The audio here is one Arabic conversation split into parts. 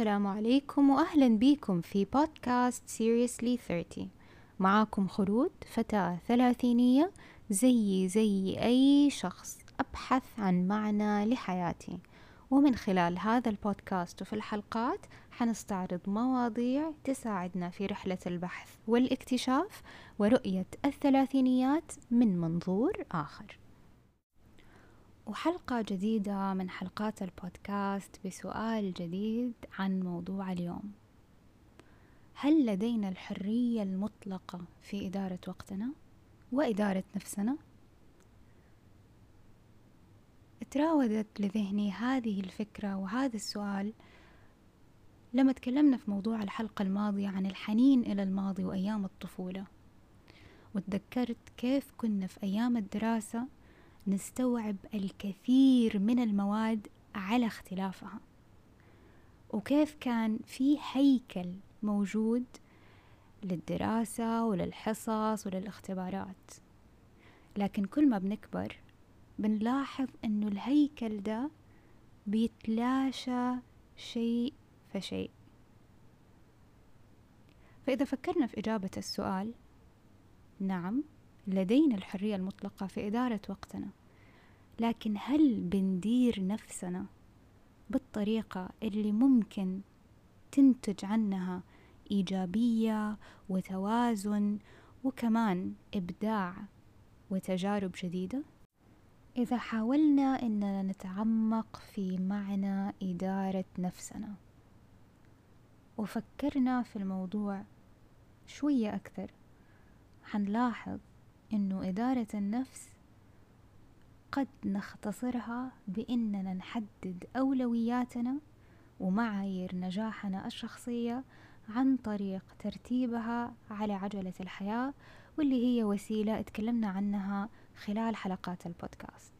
السلام عليكم وأهلا بيكم في بودكاست Seriously 30 معاكم خلود فتاة ثلاثينية زي زي أي شخص أبحث عن معنى لحياتي. ومن خلال هذا البودكاست وفي الحلقات حنستعرض مواضيع تساعدنا في رحلة البحث والاكتشاف ورؤية الثلاثينيات من منظور آخر. وحلقة جديدة من حلقات البودكاست بسؤال جديد عن موضوع اليوم هل لدينا الحرية المطلقة في إدارة وقتنا وإدارة نفسنا؟ تراودت لذهني هذه الفكرة وهذا السؤال لما تكلمنا في موضوع الحلقة الماضية عن الحنين إلى الماضي وأيام الطفولة وتذكرت كيف كنا في أيام الدراسة نستوعب الكثير من المواد على اختلافها. وكيف كان في هيكل موجود للدراسة وللحصص وللاختبارات. لكن كل ما بنكبر بنلاحظ إنه الهيكل ده بيتلاشى شيء فشيء. فإذا فكرنا في إجابة السؤال نعم لدينا الحرية المطلقة في إدارة وقتنا. لكن هل بندير نفسنا بالطريقة اللي ممكن تنتج عنها إيجابية وتوازن وكمان إبداع وتجارب جديدة؟ إذا حاولنا إننا نتعمق في معنى إدارة نفسنا. وفكرنا في الموضوع شوية أكثر. حنلاحظ إنه إدارة النفس قد نختصرها بإننا نحدد أولوياتنا ومعايير نجاحنا الشخصية عن طريق ترتيبها على عجلة الحياة واللي هي وسيلة اتكلمنا عنها خلال حلقات البودكاست.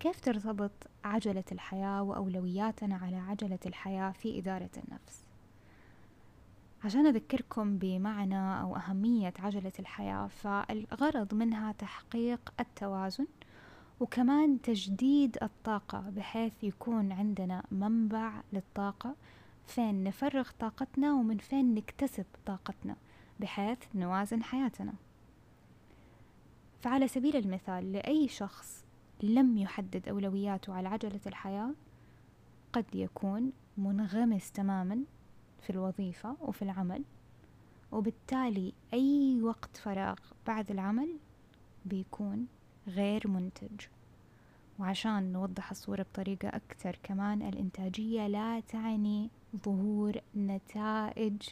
كيف ترتبط عجلة الحياة وأولوياتنا على عجلة الحياة في إدارة النفس؟ عشان أذكركم بمعنى أو أهمية عجلة الحياة فالغرض منها تحقيق التوازن وكمان تجديد الطاقة بحيث يكون عندنا منبع للطاقة فين نفرغ طاقتنا ومن فين نكتسب طاقتنا بحيث نوازن حياتنا. فعلى سبيل المثال لأي شخص لم يحدد أولوياته على عجلة الحياة قد يكون منغمس تماما في الوظيفة وفي العمل وبالتالي أي وقت فراغ بعد العمل بيكون غير منتج. وعشان نوضح الصورة بطريقة أكثر كمان الإنتاجية لا تعني ظهور نتائج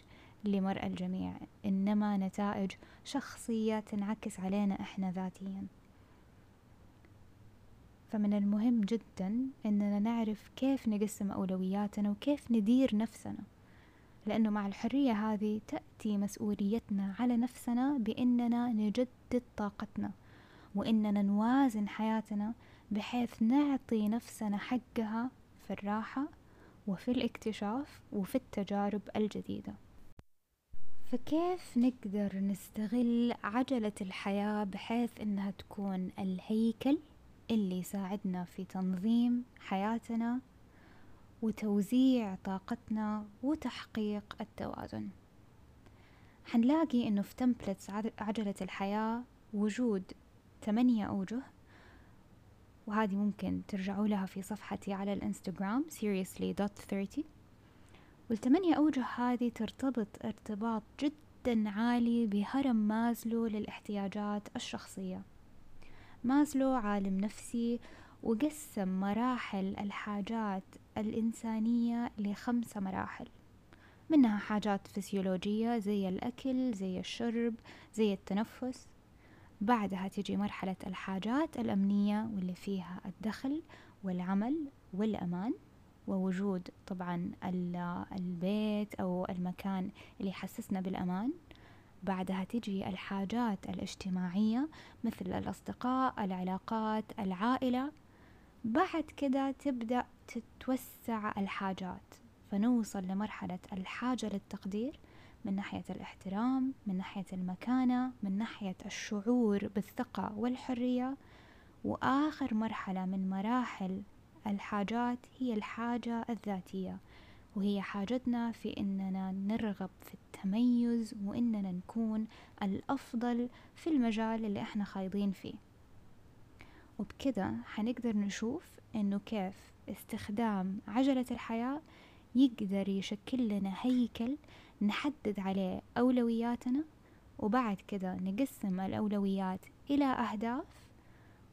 لمرأى الجميع إنما نتائج شخصية تنعكس علينا إحنا ذاتيا. فمن المهم جدا إننا نعرف كيف نقسم أولوياتنا وكيف ندير نفسنا. لأنه مع الحرية هذه تأتي مسؤوليتنا على نفسنا بأننا نجدد طاقتنا وإننا نوازن حياتنا بحيث نعطي نفسنا حقها في الراحة وفي الاكتشاف وفي التجارب الجديدة. فكيف نقدر نستغل عجلة الحياة بحيث إنها تكون الهيكل اللي يساعدنا في تنظيم حياتنا وتوزيع طاقتنا وتحقيق التوازن. حنلاقي إنه في تمبلتس عجلة الحياة وجود ثمانية أوجه وهذه ممكن ترجعوا لها في صفحتي على الإنستغرام seriously.30 والثمانية أوجه هذه ترتبط ارتباط جدا عالي بهرم مازلو للاحتياجات الشخصية. مازلو عالم نفسي وقسم مراحل الحاجات الإنسانية لخمسة مراحل. منها حاجات فسيولوجية زي الأكل زي الشرب زي التنفس. بعدها تجي مرحلة الحاجات الأمنية واللي فيها الدخل والعمل والأمان ووجود طبعا البيت أو المكان اللي يحسسنا بالأمان. بعدها تجي الحاجات الاجتماعية مثل الأصدقاء العلاقات العائلة. بعد كده تبدأ تتوسع الحاجات فنوصل لمرحلة الحاجة للتقدير من ناحية الاحترام من ناحية المكانة من ناحية الشعور بالثقة والحرية. وآخر مرحلة من مراحل الحاجات هي الحاجة الذاتية وهي حاجتنا في إننا نرغب في التميز وإننا نكون الأفضل في المجال اللي إحنا خايضين فيه. وبكده حنقدر نشوف إنه كيف استخدام عجلة الحياة يقدر يشكل لنا هيكل نحدد عليه أولوياتنا وبعد كده نقسم الأولويات إلى أهداف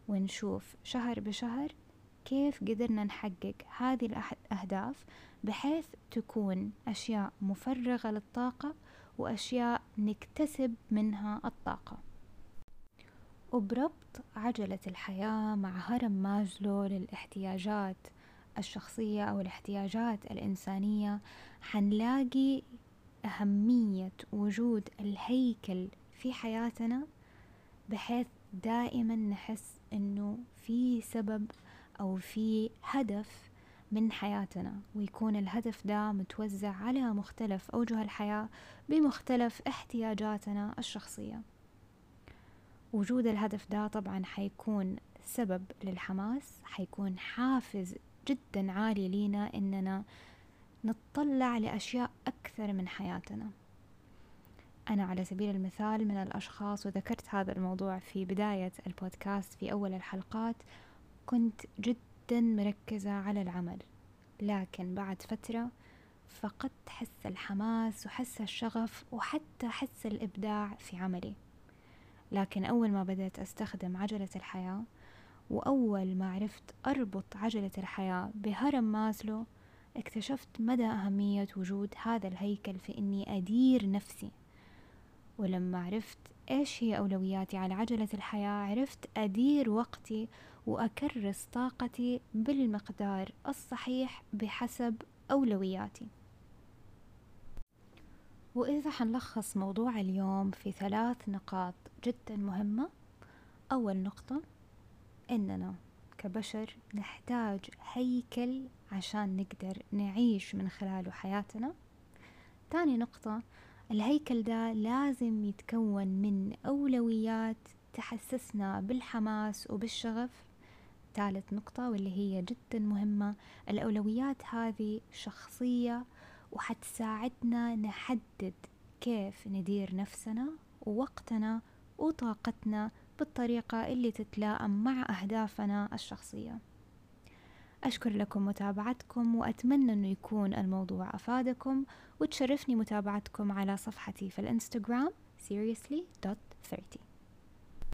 ونشوف شهر بشهر كيف قدرنا نحقق هذه الأهداف بحيث تكون أشياء مفرغة للطاقة وأشياء نكتسب منها الطاقة. وبربط عجلة الحياة مع هرم مازلو للاحتياجات الشخصية أو الاحتياجات الإنسانية. حنلاقي أهمية وجود الهيكل في حياتنا بحيث دائما نحس إنه في سبب أو في هدف من حياتنا ويكون الهدف ده متوزع على مختلف أوجه الحياة بمختلف احتياجاتنا الشخصية. وجود الهدف ده طبعا حيكون سبب للحماس حيكون حافز جدا عالي لينا إننا نتطلع لأشياء أكثر من حياتنا. أنا على سبيل المثال من الأشخاص وذكرت هذا الموضوع في بداية البودكاست في أول الحلقات كنت جدا مركزة على العمل. لكن بعد فترة فقدت حس الحماس وحس الشغف وحتى حس الإبداع في عملي. لكن أول ما بدأت أستخدم عجلة الحياة وأول ما عرفت أربط عجلة الحياة بهرم ماسلو اكتشفت مدى أهمية وجود هذا الهيكل في إني أدير نفسي. ولما عرفت إيش هي أولوياتي على عجلة الحياة عرفت أدير وقتي وأكرس طاقتي بالمقدار الصحيح بحسب أولوياتي. وإذا حنلخص موضوع اليوم في ثلاث نقاط. جدا مهمة. أول نقطة إننا كبشر نحتاج هيكل عشان نقدر نعيش من خلاله حياتنا. تاني نقطة الهيكل ده لازم يتكون من أولويات تحسسنا بالحماس وبالشغف. ثالث نقطة واللي هي جدا مهمة الأولويات هذه شخصية وحتساعدنا نحدد كيف ندير نفسنا ووقتنا وطاقتنا بالطريقة اللي تتلائم مع أهدافنا الشخصية. أشكر لكم متابعتكم وأتمنى أنه يكون الموضوع أفادكم وتشرفني متابعتكم على صفحتي في الإنستغرام seriously.30